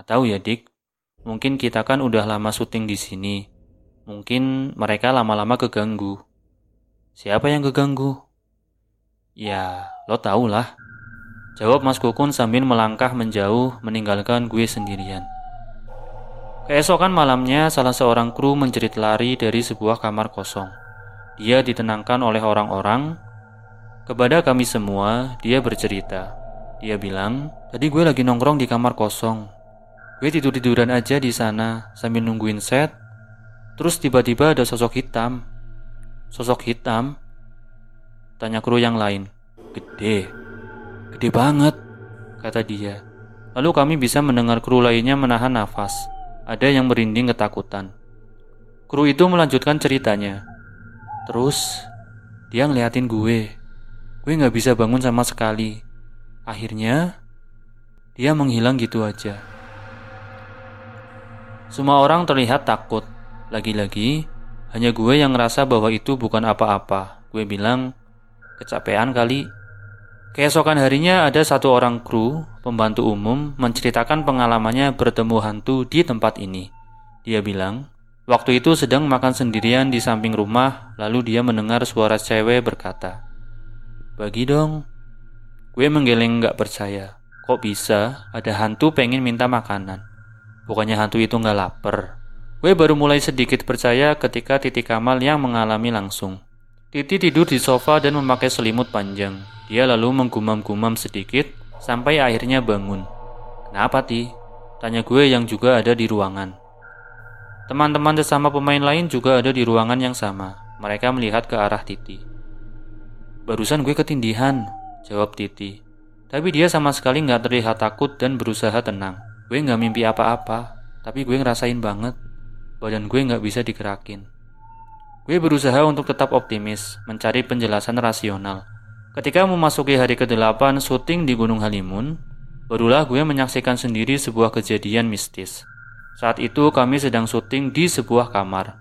Gak tahu ya dik, mungkin kita kan udah lama syuting di sini. Mungkin mereka lama-lama keganggu. Siapa yang keganggu? Ya, lo tau lah. Jawab Mas Kukun sambil melangkah menjauh meninggalkan gue sendirian. Keesokan malamnya, salah seorang kru menjerit lari dari sebuah kamar kosong. Dia ditenangkan oleh orang-orang. Kepada kami semua, dia bercerita. Dia bilang, tadi gue lagi nongkrong di kamar kosong. Gue tidur-tiduran aja di sana sambil nungguin set. Terus tiba-tiba ada sosok hitam. Sosok hitam? Tanya kru yang lain. Gede. Gede banget, kata dia. Lalu kami bisa mendengar kru lainnya menahan nafas. Ada yang merinding ketakutan. Kru itu melanjutkan ceritanya. Terus, dia ngeliatin gue. Gue gak bisa bangun sama sekali. Akhirnya, dia menghilang gitu aja. Semua orang terlihat takut. Lagi-lagi, hanya gue yang ngerasa bahwa itu bukan apa-apa. Gue bilang, kecapean kali. Keesokan harinya ada satu orang kru, pembantu umum, menceritakan pengalamannya bertemu hantu di tempat ini. Dia bilang, waktu itu sedang makan sendirian di samping rumah, lalu dia mendengar suara cewek berkata, Bagi dong. Gue menggeleng gak percaya, kok bisa ada hantu pengen minta makanan? Bukannya hantu itu gak lapar. Gue baru mulai sedikit percaya ketika Titi Kamal yang mengalami langsung. Titi tidur di sofa dan memakai selimut panjang. Dia lalu menggumam-gumam sedikit sampai akhirnya bangun. Kenapa, Ti? Tanya gue yang juga ada di ruangan. Teman-teman sesama pemain lain juga ada di ruangan yang sama. Mereka melihat ke arah Titi. Barusan gue ketindihan, jawab Titi. Tapi dia sama sekali nggak terlihat takut dan berusaha tenang. Gue nggak mimpi apa-apa, tapi gue ngerasain banget. Badan gue nggak bisa digerakin. Gue berusaha untuk tetap optimis, mencari penjelasan rasional. Ketika memasuki hari ke-8 syuting di Gunung Halimun, barulah gue menyaksikan sendiri sebuah kejadian mistis. Saat itu kami sedang syuting di sebuah kamar.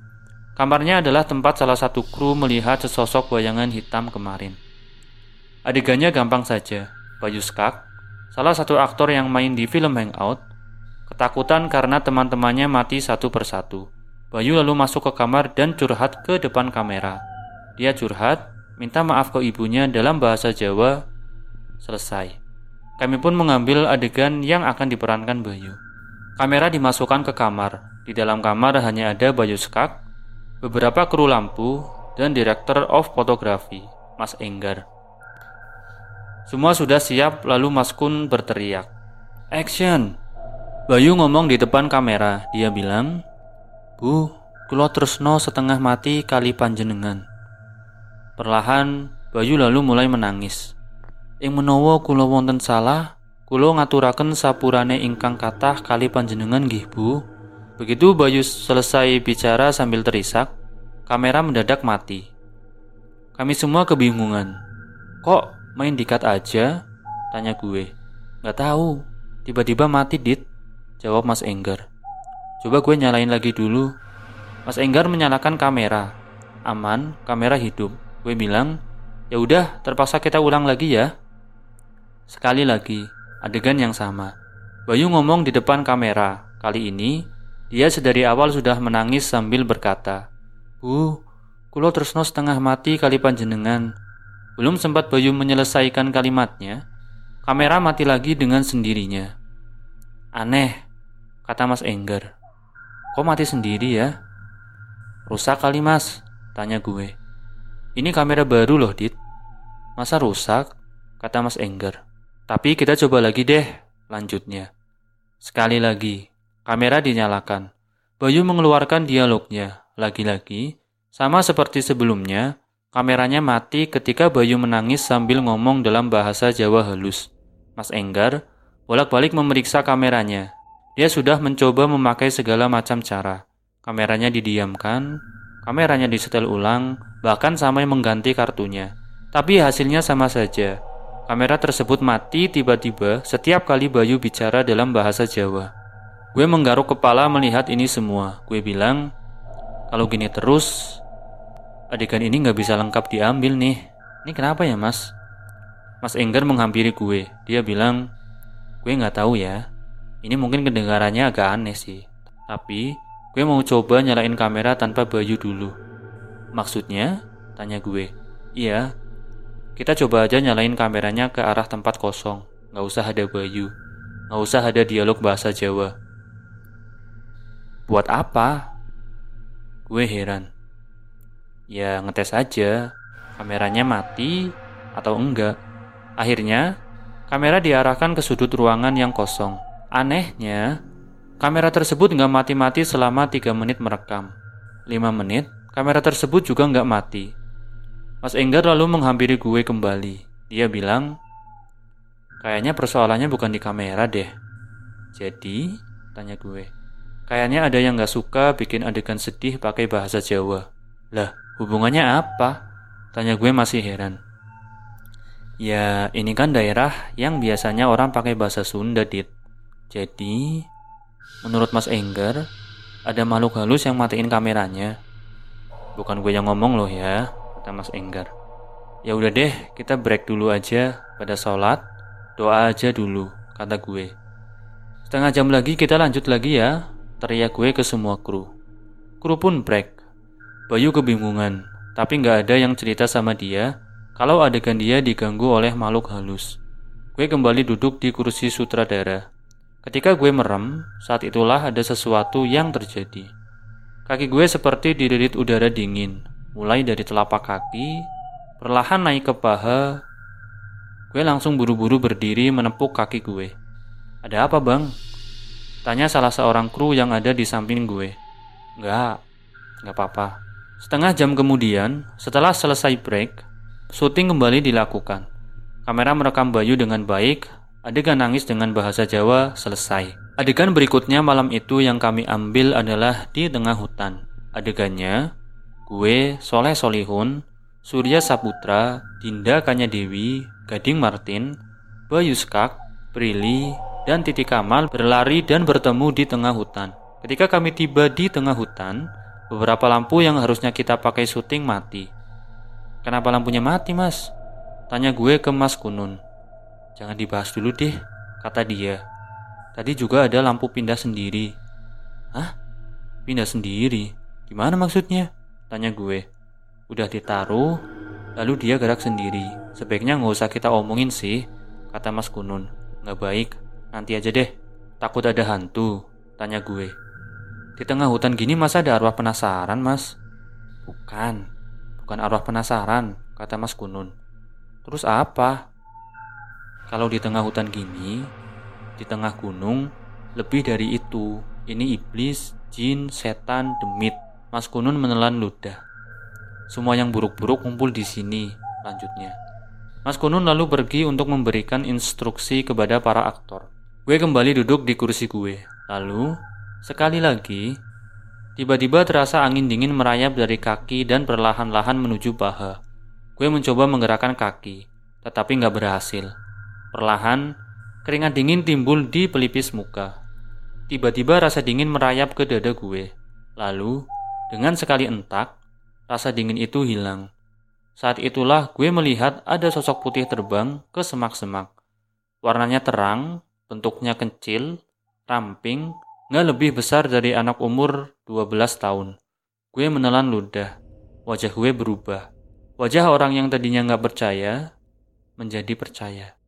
Kamarnya adalah tempat salah satu kru melihat sesosok bayangan hitam kemarin. Adegannya gampang saja. Bayu Skak, salah satu aktor yang main di film Hangout, ketakutan karena teman-temannya mati satu persatu. Bayu lalu masuk ke kamar dan curhat ke depan kamera. Dia curhat minta maaf ke ibunya dalam bahasa Jawa. Selesai. Kami pun mengambil adegan yang akan diperankan Bayu. Kamera dimasukkan ke kamar. Di dalam kamar hanya ada Bayu Skak, beberapa kru lampu, dan Director of Photography, Mas Enggar. Semua sudah siap lalu Mas Kun berteriak. Action! Bayu ngomong di depan kamera. Dia bilang, Bu, kulo tresno setengah mati kali panjenengan. Perlahan, Bayu lalu mulai menangis. Ing menawa kula wonten salah, kula ngaturaken sapurane ingkang kathah kali panjenengan nggih, Bu. Begitu Bayu selesai bicara sambil terisak, kamera mendadak mati. Kami semua kebingungan. Kok main dikat aja? Tanya gue. Gak tahu. Tiba-tiba mati, Dit. Jawab Mas Enggar. Coba gue nyalain lagi dulu. Mas Enggar menyalakan kamera. Aman, kamera hidup. Gue bilang, ya udah, terpaksa kita ulang lagi ya. Sekali lagi, adegan yang sama. Bayu ngomong di depan kamera. Kali ini, dia sedari awal sudah menangis sambil berkata, Bu, kulo tresno setengah mati kali panjenengan. Belum sempat Bayu menyelesaikan kalimatnya, kamera mati lagi dengan sendirinya. Aneh, kata Mas Enggar. Kok mati sendiri ya? Rusak kali mas, tanya gue. Ini kamera baru loh, Dit. Masa rusak? Kata Mas Enggar. Tapi kita coba lagi deh, lanjutnya. Sekali lagi, kamera dinyalakan. Bayu mengeluarkan dialognya. Lagi-lagi, sama seperti sebelumnya, kameranya mati ketika Bayu menangis sambil ngomong dalam bahasa Jawa halus. Mas Enggar bolak-balik memeriksa kameranya. Dia sudah mencoba memakai segala macam cara. Kameranya didiamkan, Kameranya disetel ulang, bahkan sampai mengganti kartunya. Tapi hasilnya sama saja. Kamera tersebut mati tiba-tiba setiap kali Bayu bicara dalam bahasa Jawa. Gue menggaruk kepala melihat ini semua. Gue bilang, kalau gini terus, adegan ini nggak bisa lengkap diambil nih. Ini kenapa ya mas? Mas Enggar menghampiri gue. Dia bilang, gue nggak tahu ya. Ini mungkin kedengarannya agak aneh sih. Tapi gue mau coba nyalain kamera tanpa baju dulu. Maksudnya? Tanya gue. Iya. Kita coba aja nyalain kameranya ke arah tempat kosong. Nggak usah ada Bayu. Nggak usah ada dialog bahasa Jawa. Buat apa? Gue heran. Ya ngetes aja. Kameranya mati atau enggak. Akhirnya, kamera diarahkan ke sudut ruangan yang kosong. Anehnya, kamera tersebut nggak mati-mati selama 3 menit merekam. 5 menit, kamera tersebut juga nggak mati. Mas Enggar lalu menghampiri gue kembali. Dia bilang, kayaknya persoalannya bukan di kamera deh. Jadi, tanya gue, kayaknya ada yang nggak suka bikin adegan sedih pakai bahasa Jawa. Lah, hubungannya apa? Tanya gue masih heran. Ya, ini kan daerah yang biasanya orang pakai bahasa Sunda, Dit. Jadi, menurut Mas Enggar, ada makhluk halus yang matiin kameranya. Bukan gue yang ngomong loh ya, kata Mas Enggar. Ya udah deh, kita break dulu aja pada sholat, doa aja dulu, kata gue. Setengah jam lagi kita lanjut lagi ya, teriak gue ke semua kru. Kru pun break. Bayu kebingungan, tapi nggak ada yang cerita sama dia kalau adegan dia diganggu oleh makhluk halus. Gue kembali duduk di kursi sutradara. Ketika gue merem, saat itulah ada sesuatu yang terjadi. Kaki gue seperti dililit udara dingin, mulai dari telapak kaki, perlahan naik ke paha. Gue langsung buru-buru berdiri menepuk kaki gue. Ada apa bang? Tanya salah seorang kru yang ada di samping gue. Enggak, enggak apa-apa. Setengah jam kemudian, setelah selesai break, Syuting kembali dilakukan. Kamera merekam Bayu dengan baik, adegan nangis dengan bahasa Jawa selesai. Adegan berikutnya malam itu yang kami ambil adalah di tengah hutan. Adegannya, gue, Soleh Solihun, Surya Saputra, Dinda Kanya Dewi, Gading Martin, Bayu Skak, Prilly, dan Titi Kamal berlari dan bertemu di tengah hutan. Ketika kami tiba di tengah hutan, beberapa lampu yang harusnya kita pakai syuting mati. Kenapa lampunya mati mas? Tanya gue ke mas Kunun. Jangan dibahas dulu deh, kata dia. Tadi juga ada lampu pindah sendiri. Hah? Pindah sendiri? Gimana maksudnya? Tanya gue. Udah ditaruh, lalu dia gerak sendiri. Sebaiknya nggak usah kita omongin sih, kata mas Kunun. Nggak baik, nanti aja deh. Takut ada hantu, tanya gue. Di tengah hutan gini masa ada arwah penasaran mas? Bukan, Bukan arwah penasaran, kata Mas Kunun. Terus apa? Kalau di tengah hutan gini, di tengah gunung, lebih dari itu. Ini iblis, jin, setan, demit. Mas Kunun menelan ludah. Semua yang buruk-buruk kumpul di sini, lanjutnya. Mas Kunun lalu pergi untuk memberikan instruksi kepada para aktor. Gue kembali duduk di kursi gue. Lalu, sekali lagi, Tiba-tiba terasa angin dingin merayap dari kaki dan perlahan-lahan menuju paha. Gue mencoba menggerakkan kaki, tetapi nggak berhasil. Perlahan, keringat dingin timbul di pelipis muka. Tiba-tiba rasa dingin merayap ke dada gue. Lalu, dengan sekali entak, rasa dingin itu hilang. Saat itulah gue melihat ada sosok putih terbang ke semak-semak. Warnanya terang, bentuknya kecil, ramping, nggak lebih besar dari anak umur 12 tahun. Gue menelan ludah. Wajah gue berubah. Wajah orang yang tadinya nggak percaya menjadi percaya.